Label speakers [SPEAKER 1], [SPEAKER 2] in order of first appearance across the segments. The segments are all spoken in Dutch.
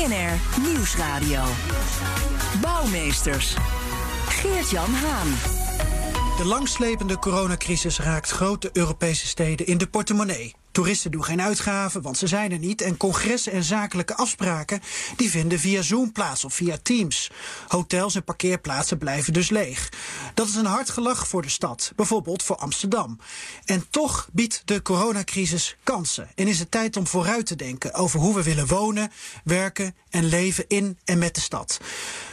[SPEAKER 1] BNR Nieuwsradio. Bouwmeesters. Geert-Jan Haan.
[SPEAKER 2] De langslepende coronacrisis raakt grote Europese steden in de portemonnee. Toeristen doen geen uitgaven, want ze zijn er niet. En congressen en zakelijke afspraken die vinden via Zoom plaats of via Teams. Hotels en parkeerplaatsen blijven dus leeg. Dat is een hard gelach voor de stad, bijvoorbeeld voor Amsterdam. En toch biedt de coronacrisis kansen. En is het tijd om vooruit te denken over hoe we willen wonen, werken en leven in en met de stad.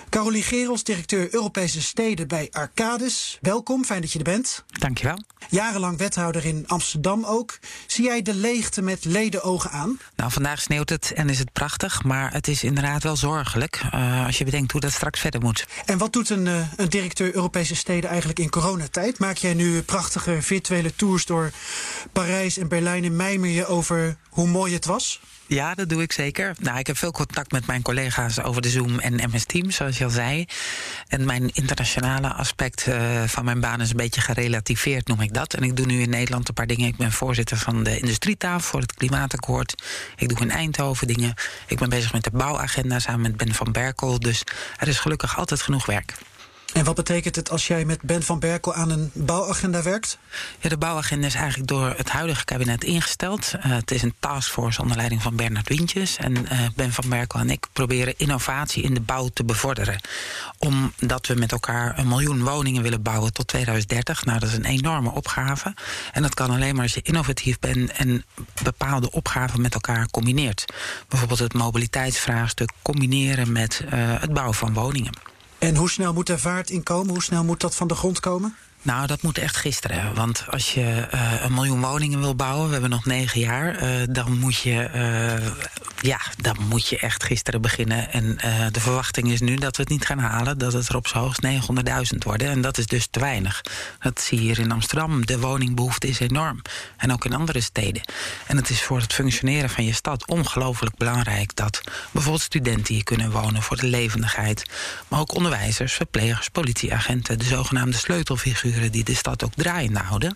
[SPEAKER 2] Caroline Gerels, directeur Europese steden bij Arcades. Welkom, fijn dat je er bent.
[SPEAKER 3] Dankjewel.
[SPEAKER 2] Jarenlang wethouder in Amsterdam ook. Zie jij de leegte met ledenogen aan?
[SPEAKER 3] Nou, vandaag sneeuwt het en is het prachtig, maar het is inderdaad wel zorgelijk uh, als je bedenkt hoe dat straks verder moet.
[SPEAKER 2] En wat doet een, uh, een directeur Europese steden eigenlijk in coronatijd? Maak jij nu prachtige virtuele tours door Parijs en Berlijn en mijmer je over hoe mooi het was?
[SPEAKER 3] Ja, dat doe ik zeker. Nou, ik heb veel contact met mijn collega's over de Zoom en MS Teams, zoals je al zei. En mijn internationale aspect uh, van mijn baan is een beetje gerelativeerd, noem ik dat. En ik doe nu in Nederland een paar dingen. Ik ben voorzitter van de industrietafel voor het klimaatakkoord. Ik doe in Eindhoven dingen. Ik ben bezig met de bouwagenda samen met Ben van Berkel. Dus er is gelukkig altijd genoeg werk.
[SPEAKER 2] En wat betekent het als jij met Ben van Berkel aan een bouwagenda werkt?
[SPEAKER 3] Ja, de bouwagenda is eigenlijk door het huidige kabinet ingesteld. Uh, het is een taskforce onder leiding van Bernard Wientjes. En uh, Ben van Berkel en ik proberen innovatie in de bouw te bevorderen. Omdat we met elkaar een miljoen woningen willen bouwen tot 2030. Nou, dat is een enorme opgave. En dat kan alleen maar als je innovatief bent en bepaalde opgaven met elkaar combineert. Bijvoorbeeld het mobiliteitsvraagstuk combineren met uh, het bouwen van woningen.
[SPEAKER 2] En hoe snel moet er vaart in komen? Hoe snel moet dat van de grond komen?
[SPEAKER 3] Nou, dat moet echt gisteren. Want als je uh, een miljoen woningen wil bouwen, we hebben nog negen jaar, uh, dan moet je, uh, ja, dan moet je echt gisteren beginnen. En de verwachting is nu dat we het niet gaan halen, dat het er op z'n hoogst 900.000 worden. En dat is dus te weinig. Dat zie je hier in Amsterdam. De woningbehoefte is enorm. En ook in andere steden. En het is voor het functioneren van je stad ongelooflijk belangrijk dat bijvoorbeeld studenten hier kunnen wonen voor de levendigheid. Maar ook onderwijzers, verplegers, politieagenten, de zogenaamde sleutelfiguren die de stad ook draaiende houden.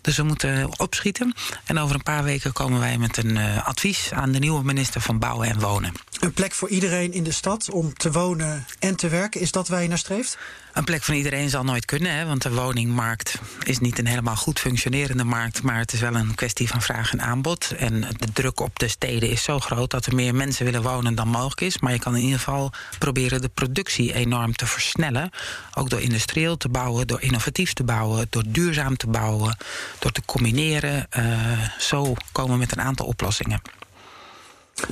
[SPEAKER 3] Dus we moeten opschieten. En over een paar weken komen wij met een uh, advies aan de nieuwe minister van Bouwen en Wonen.
[SPEAKER 2] Een plek voor iedereen in de stad om te wonen en te werken. Is dat waar je naar streeft?
[SPEAKER 3] Een plek voor iedereen zal nooit kunnen, hè, want de woningmarkt is niet een helemaal goed functionerende markt, maar het is wel een kwestie van vraag en aanbod. En de druk op de steden is zo groot dat er meer mensen willen wonen dan mogelijk is. Maar je kan in ieder geval proberen de productie enorm te versnellen. Ook door industrieel te bouwen, door innovatief te bouwen, door duurzaam te bouwen, door te combineren. Uh, zo komen we met een aantal oplossingen.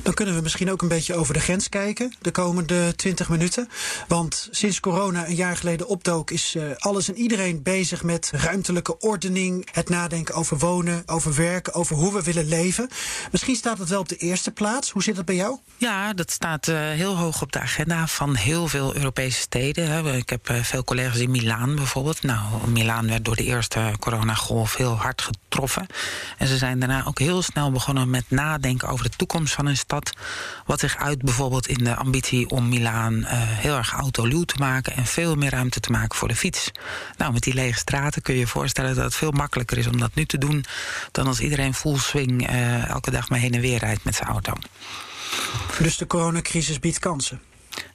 [SPEAKER 2] Dan kunnen we misschien ook een beetje over de grens kijken de komende 20 minuten. Want sinds corona een jaar geleden opdook, is uh, alles en iedereen bezig met ruimtelijke ordening, het nadenken over wonen, over werken, over hoe we willen leven. Misschien staat dat wel op de eerste plaats. Hoe zit dat bij jou?
[SPEAKER 3] Ja, dat staat uh, heel hoog op de agenda van heel veel Europese steden. Ik heb uh, veel collega's in Milaan bijvoorbeeld. Nou, Milaan werd door de eerste coronagolf heel hard getroffen. En ze zijn daarna ook heel snel begonnen met nadenken over de toekomst van een stad. Wat zich uit bijvoorbeeld in de ambitie om Milaan uh, heel erg autoluw te maken en veel meer ruimte te maken voor de fiets. Nou, met die lege straten kun je je voorstellen dat het veel makkelijker is om dat nu te doen dan als iedereen full swing uh, elke dag maar heen en weer rijdt met zijn auto.
[SPEAKER 2] Dus de coronacrisis biedt kansen.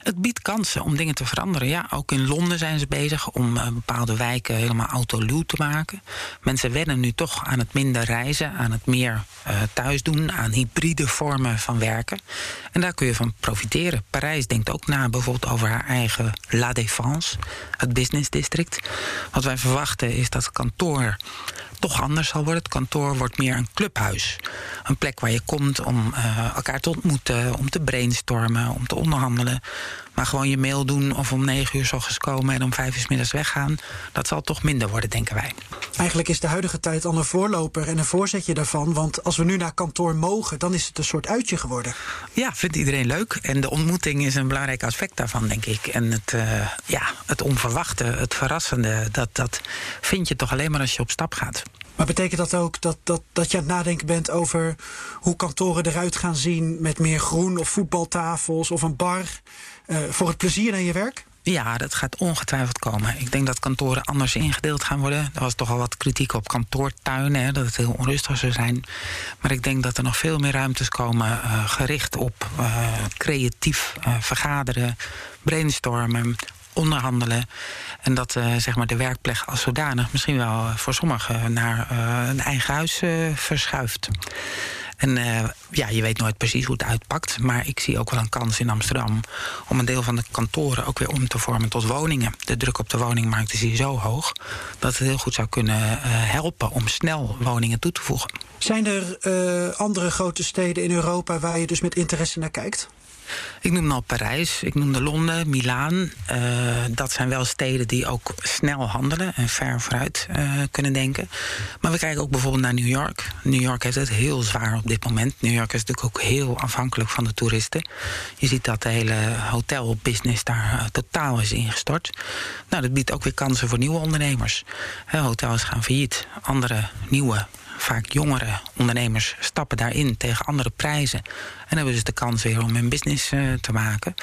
[SPEAKER 3] Het biedt kansen om dingen te veranderen. Ja, ook in Londen zijn ze bezig om uh, bepaalde wijken helemaal autoluw te maken. Mensen wennen nu toch aan het minder reizen, aan het meer uh, thuis doen, aan hybride vormen van werken. En daar kun je van profiteren. Parijs denkt ook na bijvoorbeeld over haar eigen La Défense, het business district. Wat wij verwachten is dat het kantoor toch anders zal worden. Het kantoor wordt meer een clubhuis. Een plek waar je komt om uh, elkaar te ontmoeten, om te brainstormen, om te onderhandelen. Maar gewoon je mail doen of om negen uur s ochtends komen en om vijf uur s middags weggaan, dat zal toch minder worden, denken wij.
[SPEAKER 2] Eigenlijk is de huidige tijd al een voorloper en een voorzetje daarvan. Want als we nu naar kantoor mogen, dan is het een soort uitje geworden.
[SPEAKER 3] Ja, vindt iedereen leuk. En de ontmoeting is een belangrijk aspect daarvan, denk ik. En het, uh, ja, het onverwachte, het verrassende, dat, dat vind je toch alleen maar als je op stap gaat.
[SPEAKER 2] Maar betekent dat ook dat, dat, dat je aan het nadenken bent over hoe kantoren eruit gaan zien met meer groen of voetbaltafels of een bar voor het plezier aan je werk?
[SPEAKER 3] Ja, dat gaat ongetwijfeld komen. Ik denk dat kantoren anders ingedeeld gaan worden. Er was toch al wat kritiek op kantoortuinen, dat het heel onrustig zou zijn. Maar ik denk dat er nog veel meer ruimtes komen uh, gericht op uh, creatief vergaderen, brainstormen, onderhandelen. En dat zeg maar de werkplek als zodanig misschien wel voor sommigen naar een eigen huis verschuift. En ja, je weet nooit precies hoe het uitpakt. Maar ik zie ook wel een kans in Amsterdam om een deel van de kantoren ook weer om te vormen tot woningen. De druk op de woningmarkt is hier zo hoog dat het heel goed zou kunnen helpen om snel woningen toe te voegen.
[SPEAKER 2] Zijn er andere grote steden in Europa waar je dus met interesse naar kijkt?
[SPEAKER 3] Ik noemde al Parijs, ik noemde Londen, Milaan. Uh, dat zijn wel steden die ook snel handelen en ver vooruit uh, kunnen denken. Maar we kijken ook bijvoorbeeld naar New York. New York heeft het heel zwaar op dit moment. New York is natuurlijk ook heel afhankelijk van de toeristen. Je ziet dat de hele hotelbusiness daar uh, totaal is ingestort. Nou, dat biedt ook weer kansen voor nieuwe ondernemers. hotels gaan failliet, andere nieuwe vaak jongere ondernemers stappen daarin tegen andere prijzen. En hebben dus de kans weer om hun business uh, te maken.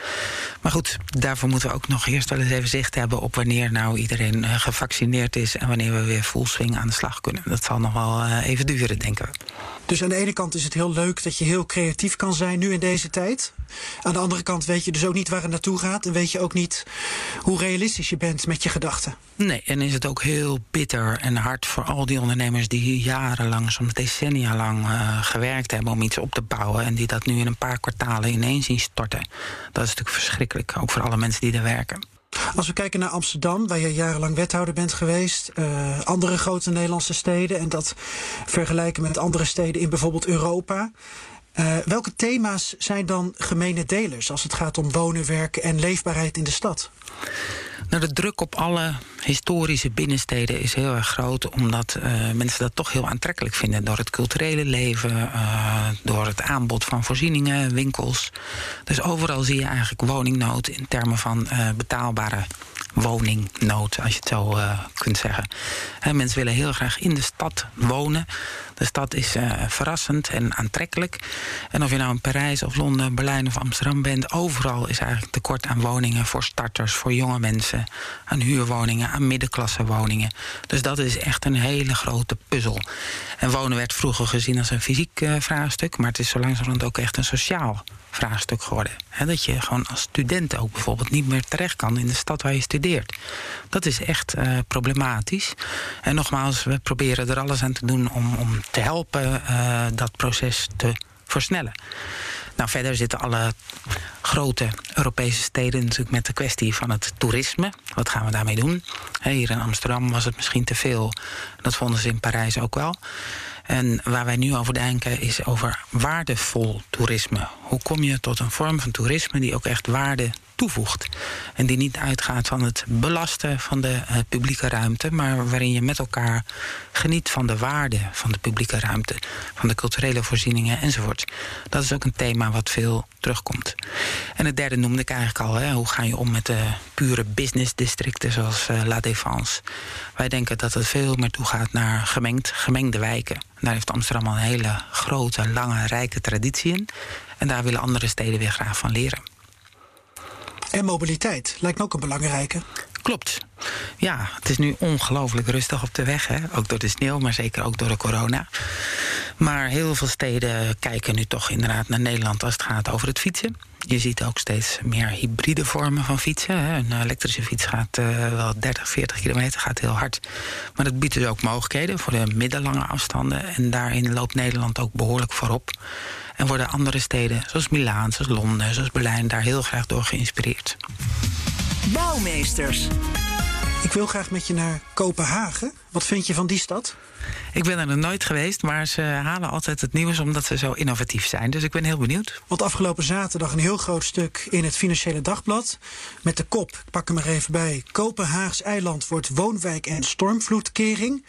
[SPEAKER 3] Maar goed, daarvoor moeten we ook nog eerst wel eens even zicht hebben op wanneer nou iedereen uh, gevaccineerd is en wanneer we weer full swing aan de slag kunnen. Dat zal nog wel uh, even duren, denken we.
[SPEAKER 2] Dus aan de ene kant is het heel leuk dat je heel creatief kan zijn nu in deze tijd. Aan de andere kant weet je dus ook niet waar het naartoe gaat. En weet je ook niet hoe realistisch je bent met je gedachten.
[SPEAKER 3] Nee, en is het ook heel bitter en hard voor al die ondernemers die jarenlang, soms decennia lang uh, gewerkt hebben om iets op te bouwen. En die dat nu in een paar kwartalen ineens zien storten. Dat is natuurlijk verschrikkelijk, ook voor alle mensen die daar werken.
[SPEAKER 2] Als we kijken naar Amsterdam, waar je jarenlang wethouder bent geweest, uh, andere grote Nederlandse steden en dat vergelijken met andere steden in bijvoorbeeld Europa. Uh, welke thema's zijn dan gemene delers als het gaat om wonen, werken en leefbaarheid in de stad?
[SPEAKER 3] Nou, de druk op alle historische binnensteden is heel erg groot, omdat uh, mensen dat toch heel aantrekkelijk vinden. Door het culturele leven, uh, door het aanbod van voorzieningen, winkels. Dus overal zie je eigenlijk woningnood in termen van uh, betaalbare woningnood, als je het zo kunt zeggen. Mensen willen heel graag in de stad wonen. De stad is uh, verrassend en aantrekkelijk. En of je nou in Parijs of Londen, Berlijn of Amsterdam bent, overal is eigenlijk tekort aan woningen voor starters, voor jonge mensen, aan huurwoningen, aan middenklasse woningen. Dus dat is echt een hele grote puzzel. En wonen werd vroeger gezien als een fysiek uh, vraagstuk, maar het is zo langzamerhand ook echt een sociaal vraagstuk geworden. Dat je gewoon als student ook bijvoorbeeld niet meer terecht kan in de stad waar je studeert. Dat is echt uh, problematisch. En nogmaals, we proberen er alles aan te doen om, om te helpen uh, dat proces te versnellen. Nou, verder zitten alle grote Europese steden natuurlijk met de kwestie van het toerisme. Wat gaan we daarmee doen? Hier in Amsterdam was het misschien te veel. Dat vonden ze in Parijs ook wel. En waar wij nu over denken is over waardevol toerisme. Hoe kom je tot een vorm van toerisme die ook echt waarde toevoegt. En die niet uitgaat van het belasten van de uh, publieke ruimte, maar waarin je met elkaar geniet van de waarde van de publieke ruimte, van de culturele voorzieningen enzovoort. Dat is ook een thema wat veel terugkomt. En het derde noemde ik eigenlijk al. Hè, hoe ga je om met de pure business districten zoals uh, La Défense? Wij denken dat het veel meer toegaat naar gemengd, gemengde wijken. Daar heeft Amsterdam al een hele grote, lange, rijke traditie in. En daar willen andere steden weer graag van leren.
[SPEAKER 2] En mobiliteit lijkt me ook een belangrijke.
[SPEAKER 3] Klopt. Ja, het is nu ongelooflijk rustig op de weg. Hè? Ook door de sneeuw, maar zeker ook door de corona. Maar heel veel steden kijken nu toch inderdaad naar Nederland als het gaat over het fietsen. Je ziet ook steeds meer hybride vormen van fietsen. Hè. Een elektrische fiets gaat uh, wel 30, 40 kilometer, gaat heel hard. Maar dat biedt dus ook mogelijkheden voor de middellange afstanden. En daarin loopt Nederland ook behoorlijk voorop. En worden andere steden, zoals Milaan, zoals Londen, zoals Berlijn, daar heel graag door geïnspireerd.
[SPEAKER 1] Bouwmeesters.
[SPEAKER 2] Ik wil graag met je naar Kopenhagen, Wat vind je van die stad?
[SPEAKER 3] Ik ben er nog nooit geweest, maar ze halen altijd het nieuws omdat ze zo innovatief zijn. Dus ik ben heel benieuwd.
[SPEAKER 2] Want afgelopen zaterdag een heel groot stuk in het Financiële Dagblad. Met de kop, ik pak hem er even bij. Kopenhaags eiland wordt woonwijk en stormvloedkering.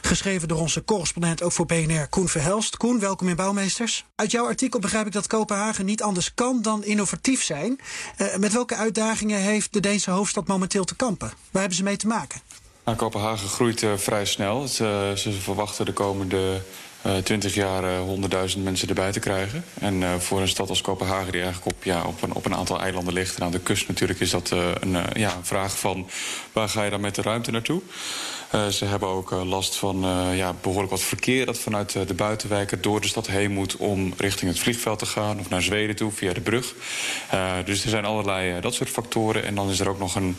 [SPEAKER 2] Geschreven door onze correspondent ook voor BNR, Koen Verhelst. Koen, welkom in Bouwmeesters. Uit jouw artikel begrijp ik dat Kopenhagen niet anders kan dan innovatief zijn. Uh, met welke uitdagingen heeft de Deense hoofdstad momenteel te kampen? Waar hebben ze mee maken?
[SPEAKER 4] Nou, Kopenhagen groeit uh, vrij snel. Uh, ze verwachten de komende 20 jaar 100.000 mensen erbij te krijgen. En voor een stad als Kopenhagen, die eigenlijk op, ja, op, een, op een aantal eilanden ligt... en aan de kust natuurlijk, is dat een, ja, een vraag van... waar ga je dan met de ruimte naartoe? Ze hebben ook last van ja, behoorlijk wat verkeer dat vanuit de buitenwijken door de stad heen moet om richting het vliegveld te gaan of naar Zweden toe via de brug. dus er zijn allerlei dat soort factoren. En dan is er ook nog een,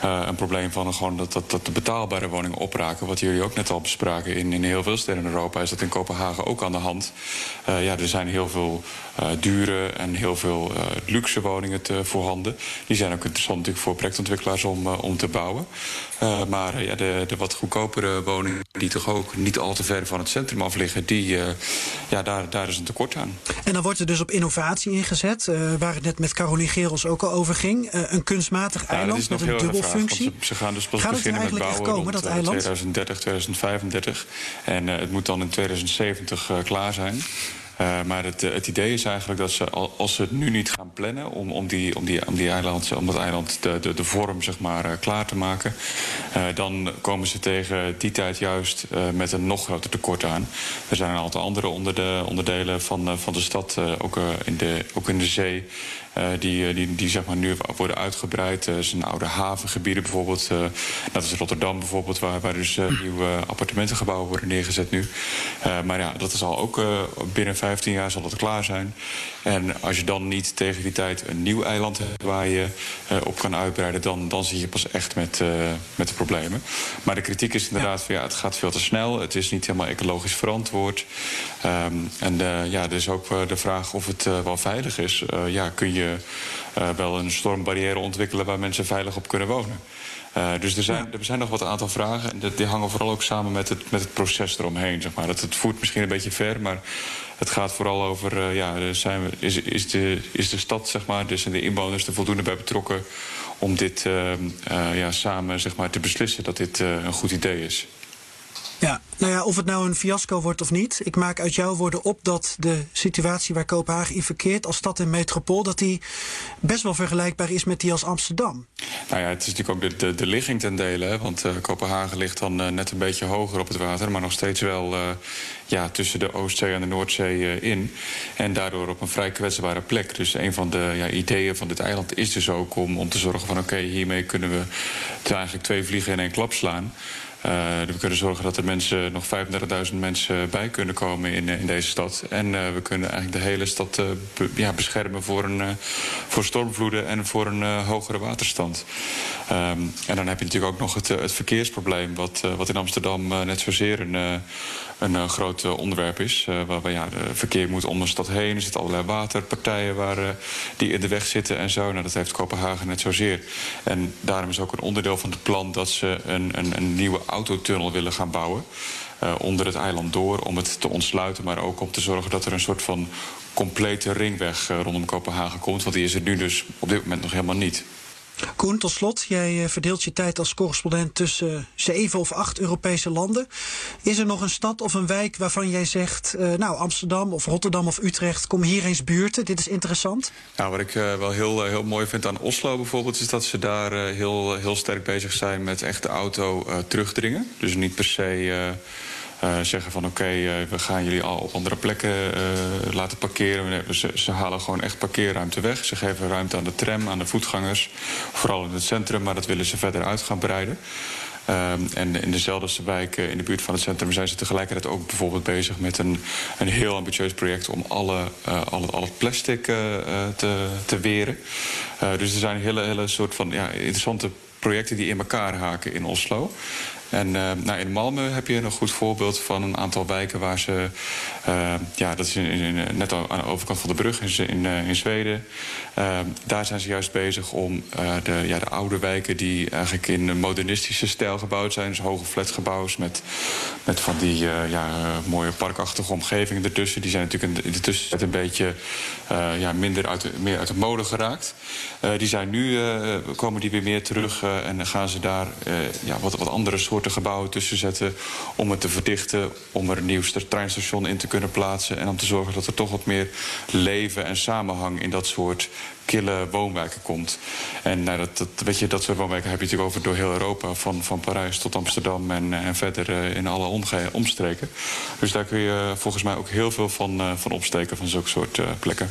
[SPEAKER 4] een probleem van gewoon dat, dat, dat de betaalbare woningen opraken. Wat jullie ook net al bespraken in, in heel veel steden in Europa, is dat in Kopenhagen ook aan de hand. ja, er zijn heel veel dure en heel veel luxe woningen te, voorhanden. Die zijn ook interessant natuurlijk voor projectontwikkelaars om, om te bouwen. maar ja, de, de wat goedkopere woningen, die toch ook niet al te ver van het centrum af liggen, die, ja, daar, daar is een tekort aan.
[SPEAKER 2] En dan wordt er dus op innovatie ingezet, waar het net met Caroline Gerels ook al over ging. Een kunstmatig
[SPEAKER 4] ja,
[SPEAKER 2] eiland met een dubbelfunctie.
[SPEAKER 4] Ze, ze, gaan dus pas Gaat beginnen met bouwen komen, rond, dat eiland? 2030, 2035. En het moet dan in 2070 klaar zijn. Uh, maar het, het, idee is eigenlijk dat ze, als ze het nu niet gaan plannen om, om, die, om, die, om, die eiland, om dat eiland de, de, de vorm zeg maar, uh, klaar te maken, dan komen ze tegen die tijd juist met een nog groter tekort aan. Er zijn een aantal andere onderde, onderdelen van, van de stad, ook, in de, ook in de zee. Uh, die, die, die zeg maar nu worden uitgebreid. Uh, zijn oude havengebieden bijvoorbeeld. Dat is Rotterdam bijvoorbeeld, waar, waar dus nieuwe appartementengebouwen worden neergezet nu. maar ja, dat is al ook binnen 15 jaar zal dat klaar zijn. En als je dan niet tegen die tijd een nieuw eiland hebt waar je op kan uitbreiden, dan, dan zie je pas echt met, met de problemen. Maar de kritiek is inderdaad ja. van ja, het gaat veel te snel. Het is niet helemaal ecologisch verantwoord. Um, en ja, er is ook de vraag of het wel veilig is. ja, kun je uh, wel een stormbarrière ontwikkelen waar mensen veilig op kunnen wonen. Uh, dus er zijn, er zijn nog wat aantal vragen. En die hangen vooral ook samen met het, met het proces eromheen. Zeg maar. dat, het voert misschien een beetje ver, maar het gaat vooral over... Uh, ja, zijn we, is, is, de, is de stad, zeg maar, dus de inwoners er voldoende bij betrokken... om dit ja, samen zeg maar, te beslissen dat dit een goed idee is.
[SPEAKER 2] Ja, nou ja, of het nou een fiasco wordt of niet. Ik maak uit jouw woorden op dat de situatie waar Kopenhagen in verkeert als stad en metropool, dat die best wel vergelijkbaar is met die als Amsterdam.
[SPEAKER 4] Nou ja, het is natuurlijk ook de, de, ligging ten dele. Hè, want uh, Kopenhagen ligt dan uh, net een beetje hoger op het water, maar nog steeds wel uh, ja, tussen de Oostzee en de Noordzee in. En daardoor op een vrij kwetsbare plek. Dus een van de ja, ideeën van dit eiland is dus ook om, om te zorgen van oké, hiermee kunnen we eigenlijk twee vliegen in één klap slaan. Uh, we kunnen zorgen dat er mensen, nog 35.000 mensen bij kunnen komen in, in deze stad. En uh, we kunnen eigenlijk de hele stad ja, beschermen voor, een, voor stormvloeden en voor een hogere waterstand. Um, en dan heb je natuurlijk ook nog het, het verkeersprobleem, wat, wat in Amsterdam net zozeer een, een groot onderwerp is. waar, waar ja, de verkeer moet om de stad heen. Er zitten allerlei waterpartijen waar, die in de weg zitten en zo. Nou, dat heeft Kopenhagen net zozeer. En daarom is ook een onderdeel van het plan dat ze een, een, een nieuwe autotunnel willen gaan bouwen. Onder het eiland door om het te ontsluiten, maar ook om te zorgen dat er een soort van complete ringweg rondom Kopenhagen komt. Want die is er nu dus op dit moment nog helemaal niet.
[SPEAKER 2] Koen, tot slot, jij verdeelt je tijd als correspondent tussen zeven of acht Europese landen. Is er nog een stad of een wijk waarvan jij zegt, uh, nou Amsterdam of Rotterdam of Utrecht, kom hier eens buurten, dit is interessant?
[SPEAKER 4] Nou, wat ik uh, wel heel, heel mooi vind aan Oslo bijvoorbeeld, is dat ze daar heel, heel sterk bezig zijn met echt de auto terugdringen. Dus niet per se zeggen van oké, uh, we gaan jullie al op andere plekken uh, laten parkeren. Ze, halen gewoon echt parkeerruimte weg. Ze geven ruimte aan de tram, aan de voetgangers. Vooral in het centrum, maar dat willen ze verder uit gaan breiden. Um, en in dezelfde wijk in de buurt van het centrum zijn ze tegelijkertijd ook bijvoorbeeld bezig met een, een heel ambitieus project om alle, al, het, al het plastic te, te weren. dus er zijn hele, hele soort van ja, interessante projecten die in elkaar haken in Oslo. En nou, in Malmö heb je een goed voorbeeld van een aantal wijken waar ze... ja, dat is in, net aan de overkant van de brug in, in, Zweden. daar zijn ze juist bezig om de, ja, de oude wijken... die eigenlijk in een modernistische stijl gebouwd zijn... dus hoge flatgebouwen met, met van die ja, mooie parkachtige omgevingen ertussen... die zijn natuurlijk in de, tussentijd een beetje ja, minder uit meer uit de mode geraakt. die zijn nu, komen die weer meer terug en gaan ze daar ja, wat, wat andere soorten gebouwen tussen zetten... om het te verdichten, om er een nieuw treinstation in te kunnen plaatsen... en om te zorgen dat er toch wat meer leven en samenhang in dat soort kille woonwijken komt. En nou, dat, dat, weet je, dat soort woonwijken heb je natuurlijk over door heel Europa... van, van Parijs tot Amsterdam en, en verder in alle omstreken. Dus daar kun je volgens mij ook heel veel van, van opsteken van zulke soort plekken.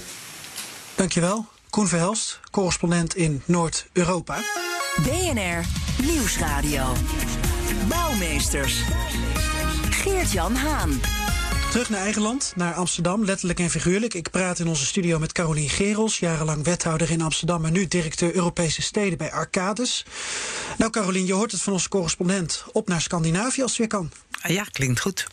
[SPEAKER 2] Dankjewel. Koen Verhelst, correspondent in Noord-Europa.
[SPEAKER 1] BNR Nieuwsradio. Bouwmeesters. Geert-Jan Haan.
[SPEAKER 2] Terug naar eigen land, naar Amsterdam, letterlijk en figuurlijk. Ik praat in onze studio met Carolien Gerels, jarenlang wethouder in Amsterdam... en nu directeur Europese steden bij Arcades. Nou Carolien, je hoort het van onze correspondent. Op naar Scandinavië als het weer kan.
[SPEAKER 3] Ja, klinkt goed.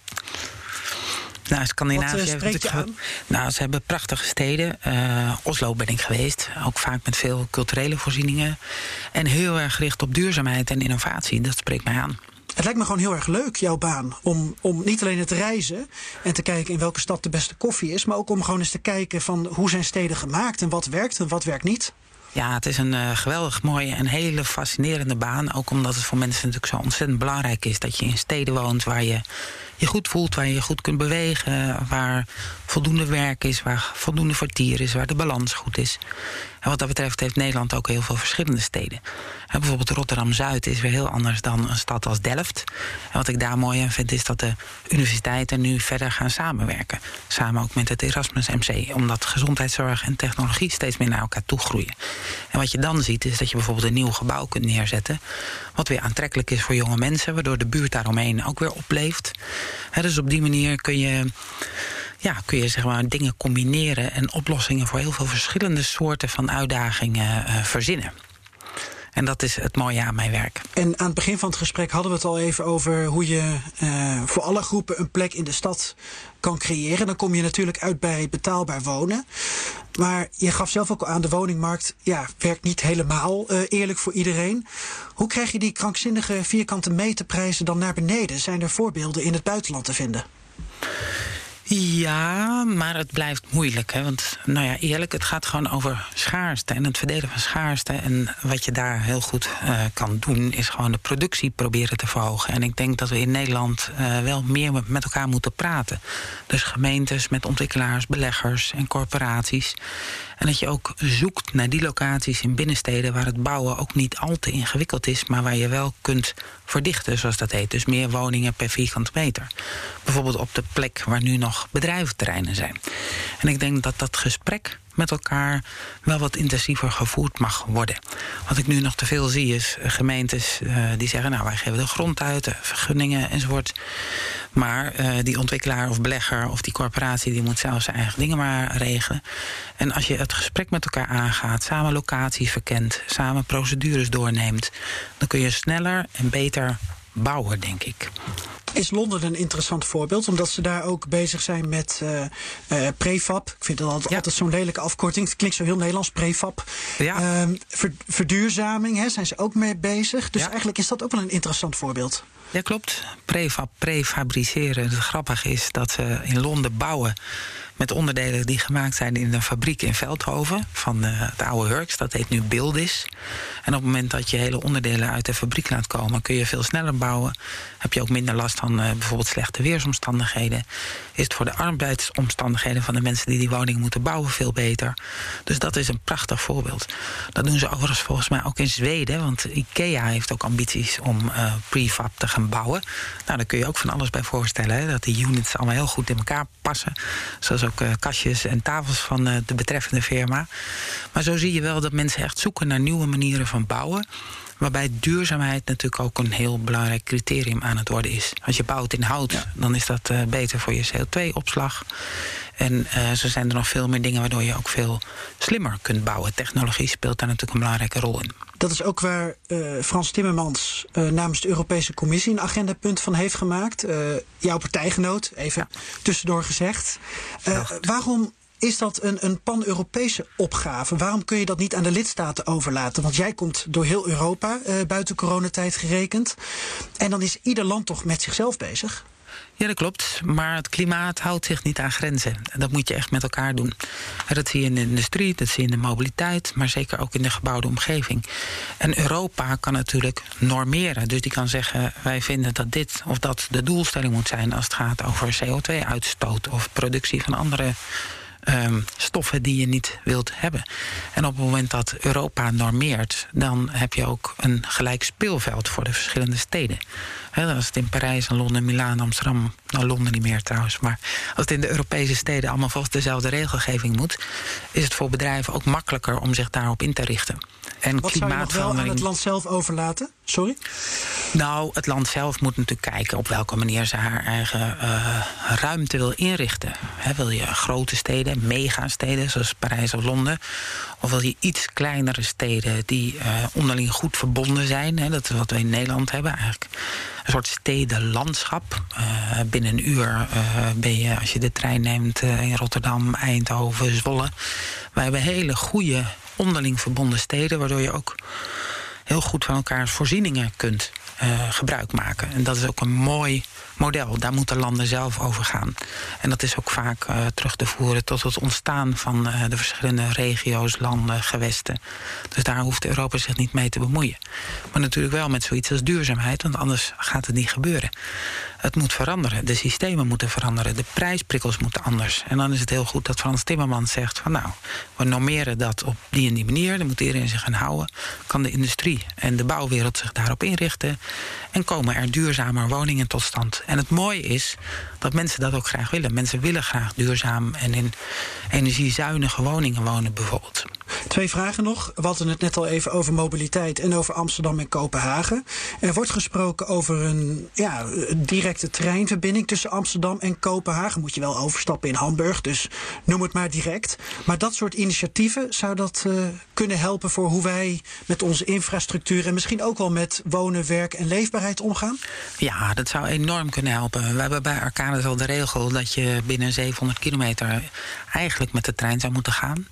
[SPEAKER 3] Nou, Scandinavië
[SPEAKER 2] Wat, uh, aan?
[SPEAKER 3] Nou, ze hebben prachtige steden. Uh, Oslo ben ik geweest. Ook vaak met veel culturele voorzieningen. En heel erg gericht op duurzaamheid en innovatie. Dat spreekt mij aan.
[SPEAKER 2] Het lijkt me gewoon heel erg leuk, jouw baan. Om, om niet alleen het reizen en te kijken in welke stad de beste koffie is. Maar ook om gewoon eens te kijken van hoe zijn steden gemaakt en wat werkt en wat werkt niet.
[SPEAKER 3] Ja, het is een uh, geweldig mooie en hele fascinerende baan. Ook omdat het voor mensen natuurlijk zo ontzettend belangrijk is dat je in steden woont waar je je goed voelt, waar je je goed kunt bewegen, waar voldoende werk is, waar voldoende vertier is, waar de balans goed is. En wat dat betreft heeft Nederland ook heel veel verschillende steden. En bijvoorbeeld Rotterdam-Zuid is weer heel anders dan een stad als Delft. En wat ik daar mooi aan vind is dat de universiteiten nu verder gaan samenwerken. Samen ook met het Erasmus MC. Omdat gezondheidszorg en technologie steeds meer naar elkaar toe groeien. En wat je dan ziet is dat je bijvoorbeeld een nieuw gebouw kunt neerzetten. Wat weer aantrekkelijk is voor jonge mensen. Waardoor de buurt daaromheen ook weer opleeft. dus op die manier kun je ja, kun je zeg maar dingen combineren en oplossingen voor heel veel verschillende soorten van uitdagingen uh, verzinnen. En dat is het mooie aan mijn werk.
[SPEAKER 2] En aan het begin van het gesprek hadden we het al even over hoe je uh, voor alle groepen een plek in de stad kan creëren. Dan kom je natuurlijk uit bij betaalbaar wonen. Maar je gaf zelf ook aan, de woningmarkt ja, werkt niet helemaal uh, eerlijk voor iedereen. Hoe krijg je die krankzinnige vierkante meterprijzen dan naar beneden? Zijn er voorbeelden in het buitenland te vinden?
[SPEAKER 3] Ja, maar het blijft moeilijk. Hè? Want, nou ja, eerlijk, het gaat gewoon over schaarste en het verdelen van schaarste. En wat je daar heel goed uh, kan doen, is gewoon de productie proberen te verhogen. En ik denk dat we in Nederland uh, wel meer met elkaar moeten praten. Dus gemeentes met ontwikkelaars, beleggers en corporaties. En dat je ook zoekt naar die locaties in binnensteden waar het bouwen ook niet al te ingewikkeld is, maar waar je wel kunt verdichten, zoals dat heet. Dus meer woningen per vierkante meter. Bijvoorbeeld op de plek waar nu nog bedrijventerreinen zijn. En ik denk dat dat gesprek met elkaar wel wat intensiever gevoerd mag worden. Wat ik nu nog te veel zie is gemeentes uh, die zeggen... nou, wij geven de grond uit, vergunningen enzovoort. Maar die ontwikkelaar of belegger of die corporatie... die moet zelf zijn eigen dingen maar regelen. En als je het gesprek met elkaar aangaat... samen locaties verkent, samen procedures doorneemt... dan kun je sneller en beter bouwen, denk ik.
[SPEAKER 2] Is Londen een interessant voorbeeld, omdat ze daar ook bezig zijn met uh, uh, prefab. Ik vind dat altijd, altijd zo'n lelijke afkorting. Het klinkt zo heel Nederlands, prefab.
[SPEAKER 3] Ja.
[SPEAKER 2] Uh, ver, verduurzaming hè, zijn ze ook mee bezig. Dus ja. eigenlijk is dat ook wel een interessant voorbeeld.
[SPEAKER 3] Ja, klopt. Prefab, prefabriceren. Het grappige is dat ze in Londen bouwen met onderdelen die gemaakt zijn in een fabriek in Veldhoven van uh, het oude Hurks. Dat heet nu Buildis. En op het moment dat je hele onderdelen uit de fabriek laat komen, kun je veel sneller bouwen. Heb je ook minder last van uh, bijvoorbeeld slechte weersomstandigheden. Is het voor de arbeidsomstandigheden van de mensen die die woning moeten bouwen veel beter. Dus dat is een prachtig voorbeeld. Dat doen ze overigens volgens mij ook in Zweden. Want IKEA heeft ook ambities om uh, prefab te gaan bouwen. Nou, daar kun je ook van alles bij voorstellen. Hè, dat die units allemaal heel goed in elkaar passen. Zoals ook uh, kastjes en tafels van uh, de betreffende firma. Maar zo zie je wel dat mensen echt zoeken naar nieuwe manieren van bouwen. Waarbij duurzaamheid natuurlijk ook een heel belangrijk criterium aan het worden is. Als je bouwt in hout, dan is dat uh, beter voor je CO2-opslag. En uh, zo zijn er nog veel meer dingen waardoor je ook veel slimmer kunt bouwen. Technologie speelt daar natuurlijk een belangrijke rol in.
[SPEAKER 2] Dat is ook waar uh, Frans Timmermans uh, namens de Europese Commissie een agendapunt van heeft gemaakt. jouw partijgenoot, even ja. tussendoor gezegd. waarom is dat een, een pan-Europese opgave? Waarom kun je dat niet aan de lidstaten overlaten? Want jij komt door heel Europa, uh, buiten coronatijd gerekend. En dan is ieder land toch met zichzelf bezig?
[SPEAKER 3] Ja, dat klopt. Maar het klimaat houdt zich niet aan grenzen. En dat moet je echt met elkaar doen. En dat zie je in de industrie, dat zie je in de mobiliteit, maar zeker ook in de gebouwde omgeving. En Europa kan natuurlijk normeren. Dus die kan zeggen: wij vinden dat dit of dat de doelstelling moet zijn als het gaat over CO2-uitstoot of productie van andere um, stoffen die je niet wilt hebben. En op het moment dat Europa normeert, dan heb je ook een gelijk speelveld voor de verschillende steden. He, als het in Parijs, Londen, Milaan, Amsterdam, nou Londen niet meer trouwens, maar als het in de Europese steden allemaal volgens dezelfde regelgeving moet, is het voor bedrijven ook makkelijker om zich daarop in te richten.
[SPEAKER 2] En Wat zou je nog wel aan het land zelf overlaten? Sorry?
[SPEAKER 3] Nou, het land zelf moet natuurlijk kijken op welke manier ze haar eigen uh, ruimte wil inrichten. wil je grote steden, megasteden zoals Parijs of Londen? Of wil je iets kleinere steden die uh, onderling goed verbonden zijn? Dat is wat we in Nederland hebben eigenlijk. Een soort stedenlandschap. Uh, binnen een uur ben je, als je de trein neemt, in Rotterdam, Eindhoven, Zwolle. Wij hebben hele goede onderling verbonden steden, waardoor je ook heel goed van elkaars voorzieningen kunt gebruik maken. En dat is ook een mooi model. Daar moeten landen zelf over gaan. En dat is ook vaak uh, terug te voeren tot het ontstaan van uh, de verschillende regio's, landen, gewesten. Dus daar hoeft Europa zich niet mee te bemoeien. Maar natuurlijk wel met zoiets als duurzaamheid, want anders gaat het niet gebeuren. Het moet veranderen. De systemen moeten veranderen. De prijsprikkels moeten anders. En dan is het heel goed dat Frans Timmermans zegt van nou, we normeren dat op die en die manier. Dan moet iedereen zich aan houden. Kan de industrie en de bouwwereld zich daarop inrichten. En komen er duurzamer woningen tot stand. En het mooie is dat mensen dat ook graag willen. Mensen willen graag duurzaam en in energiezuinige woningen wonen bijvoorbeeld.
[SPEAKER 2] Twee vragen nog. We hadden het net al even over mobiliteit en over Amsterdam en Kopenhagen. Er wordt gesproken over een ja, directe treinverbinding tussen Amsterdam en Kopenhagen. Moet je wel overstappen in Hamburg, dus noem het maar direct. Maar dat soort initiatieven, zou dat uh, kunnen helpen voor hoe wij met onze infrastructuur en misschien ook wel met wonen, werk en leefbaarheid omgaan?
[SPEAKER 3] Ja, dat zou enorm kunnen helpen. We hebben bij Arcades al de regel dat je binnen 700 kilometer eigenlijk met de trein zou moeten gaan.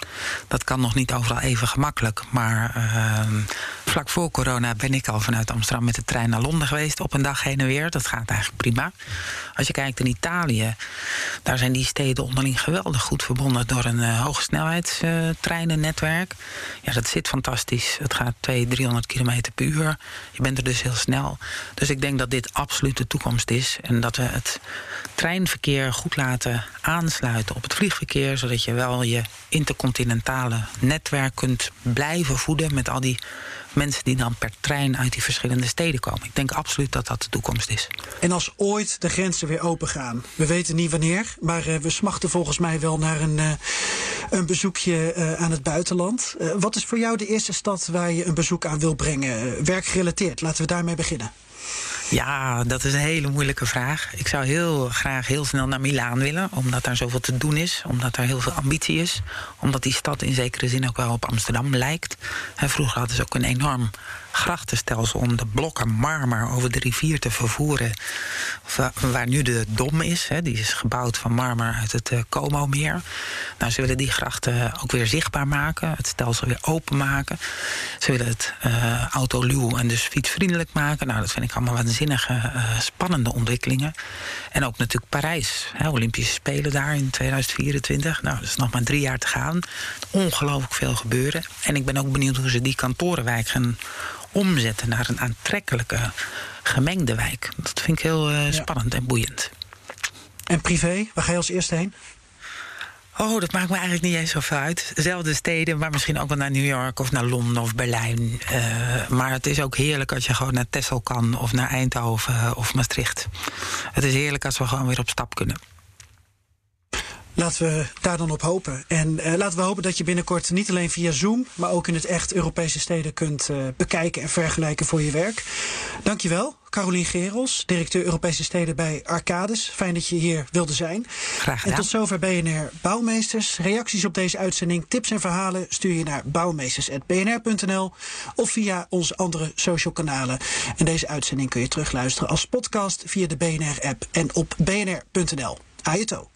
[SPEAKER 3] Dat kan nog niet overal even gemakkelijk. Maar uh, vlak voor corona ben ik al vanuit Amsterdam met de trein naar Londen geweest. Op een dag heen en weer. Dat gaat eigenlijk prima. Als je kijkt in Italië, daar zijn die steden onderling geweldig goed verbonden door een uh, ja, dat zit fantastisch. Het gaat 200, 300 kilometer per uur. Je bent er dus heel snel. Dus ik denk dat dit absoluut de toekomst is. En dat we het treinverkeer goed laten aansluiten op het vliegverkeer, zodat je wel je intercontinentale netwerk kunt blijven voeden met al die mensen die dan per trein uit die verschillende steden komen. Ik denk absoluut dat dat de toekomst is.
[SPEAKER 2] En als ooit de grenzen weer open gaan, we weten niet wanneer, maar uh, we smachten volgens mij wel naar een, uh, een bezoekje uh, aan het buitenland. wat is voor jou de eerste stad waar je een bezoek aan wil brengen, werkgerelateerd? Laten we daarmee beginnen.
[SPEAKER 3] Ja, dat is een hele moeilijke vraag. Ik zou heel graag heel snel naar Milaan willen, omdat daar zoveel te doen is, omdat daar heel veel ambitie is, omdat die stad in zekere zin ook wel op Amsterdam lijkt. En vroeger hadden ze ook een enorm grachtenstelsel om de blokken marmer over de rivier te vervoeren. Waar nu de Dom is, hè, die is gebouwd van marmer uit het Como-meer. Nou, ze willen die grachten ook weer zichtbaar maken, het stelsel weer openmaken. Ze willen het uh, autoluw en dus fietsvriendelijk maken. Nou, dat vind ik allemaal waanzinnige, spannende ontwikkelingen. En ook natuurlijk Parijs, hè, Olympische Spelen daar in 2024. Nou, dat is nog maar drie jaar te gaan. Ongelooflijk veel gebeuren. En ik ben ook benieuwd hoe ze die kantorenwijk gaan omzetten naar een aantrekkelijke gemengde wijk. Dat vind ik heel uh, spannend en boeiend.
[SPEAKER 2] En privé, waar ga je als eerste heen?
[SPEAKER 3] Oh, dat maakt me eigenlijk niet eens zoveel uit. Dezelfde steden, maar misschien ook wel naar New York of naar Londen of Berlijn. Uh, maar het is ook heerlijk als je gewoon naar Texel kan of naar Eindhoven of Maastricht. Het is heerlijk als we gewoon weer op stap kunnen.
[SPEAKER 2] Laten we daar dan op hopen. En uh, laten we hopen dat je binnenkort niet alleen via Zoom, maar ook in het echt Europese steden kunt uh, bekijken en vergelijken voor je werk. Dankjewel, Carolien Gerels, directeur Europese steden bij Arcades. Fijn dat je hier wilde zijn.
[SPEAKER 3] Graag gedaan.
[SPEAKER 2] En tot zover BNR Bouwmeesters. Reacties op deze uitzending, tips en verhalen stuur je naar bouwmeesters.bnr.nl of via onze andere social kanalen. En deze uitzending kun je terugluisteren als podcast via de BNR-app en op bnr.nl. Ajeto.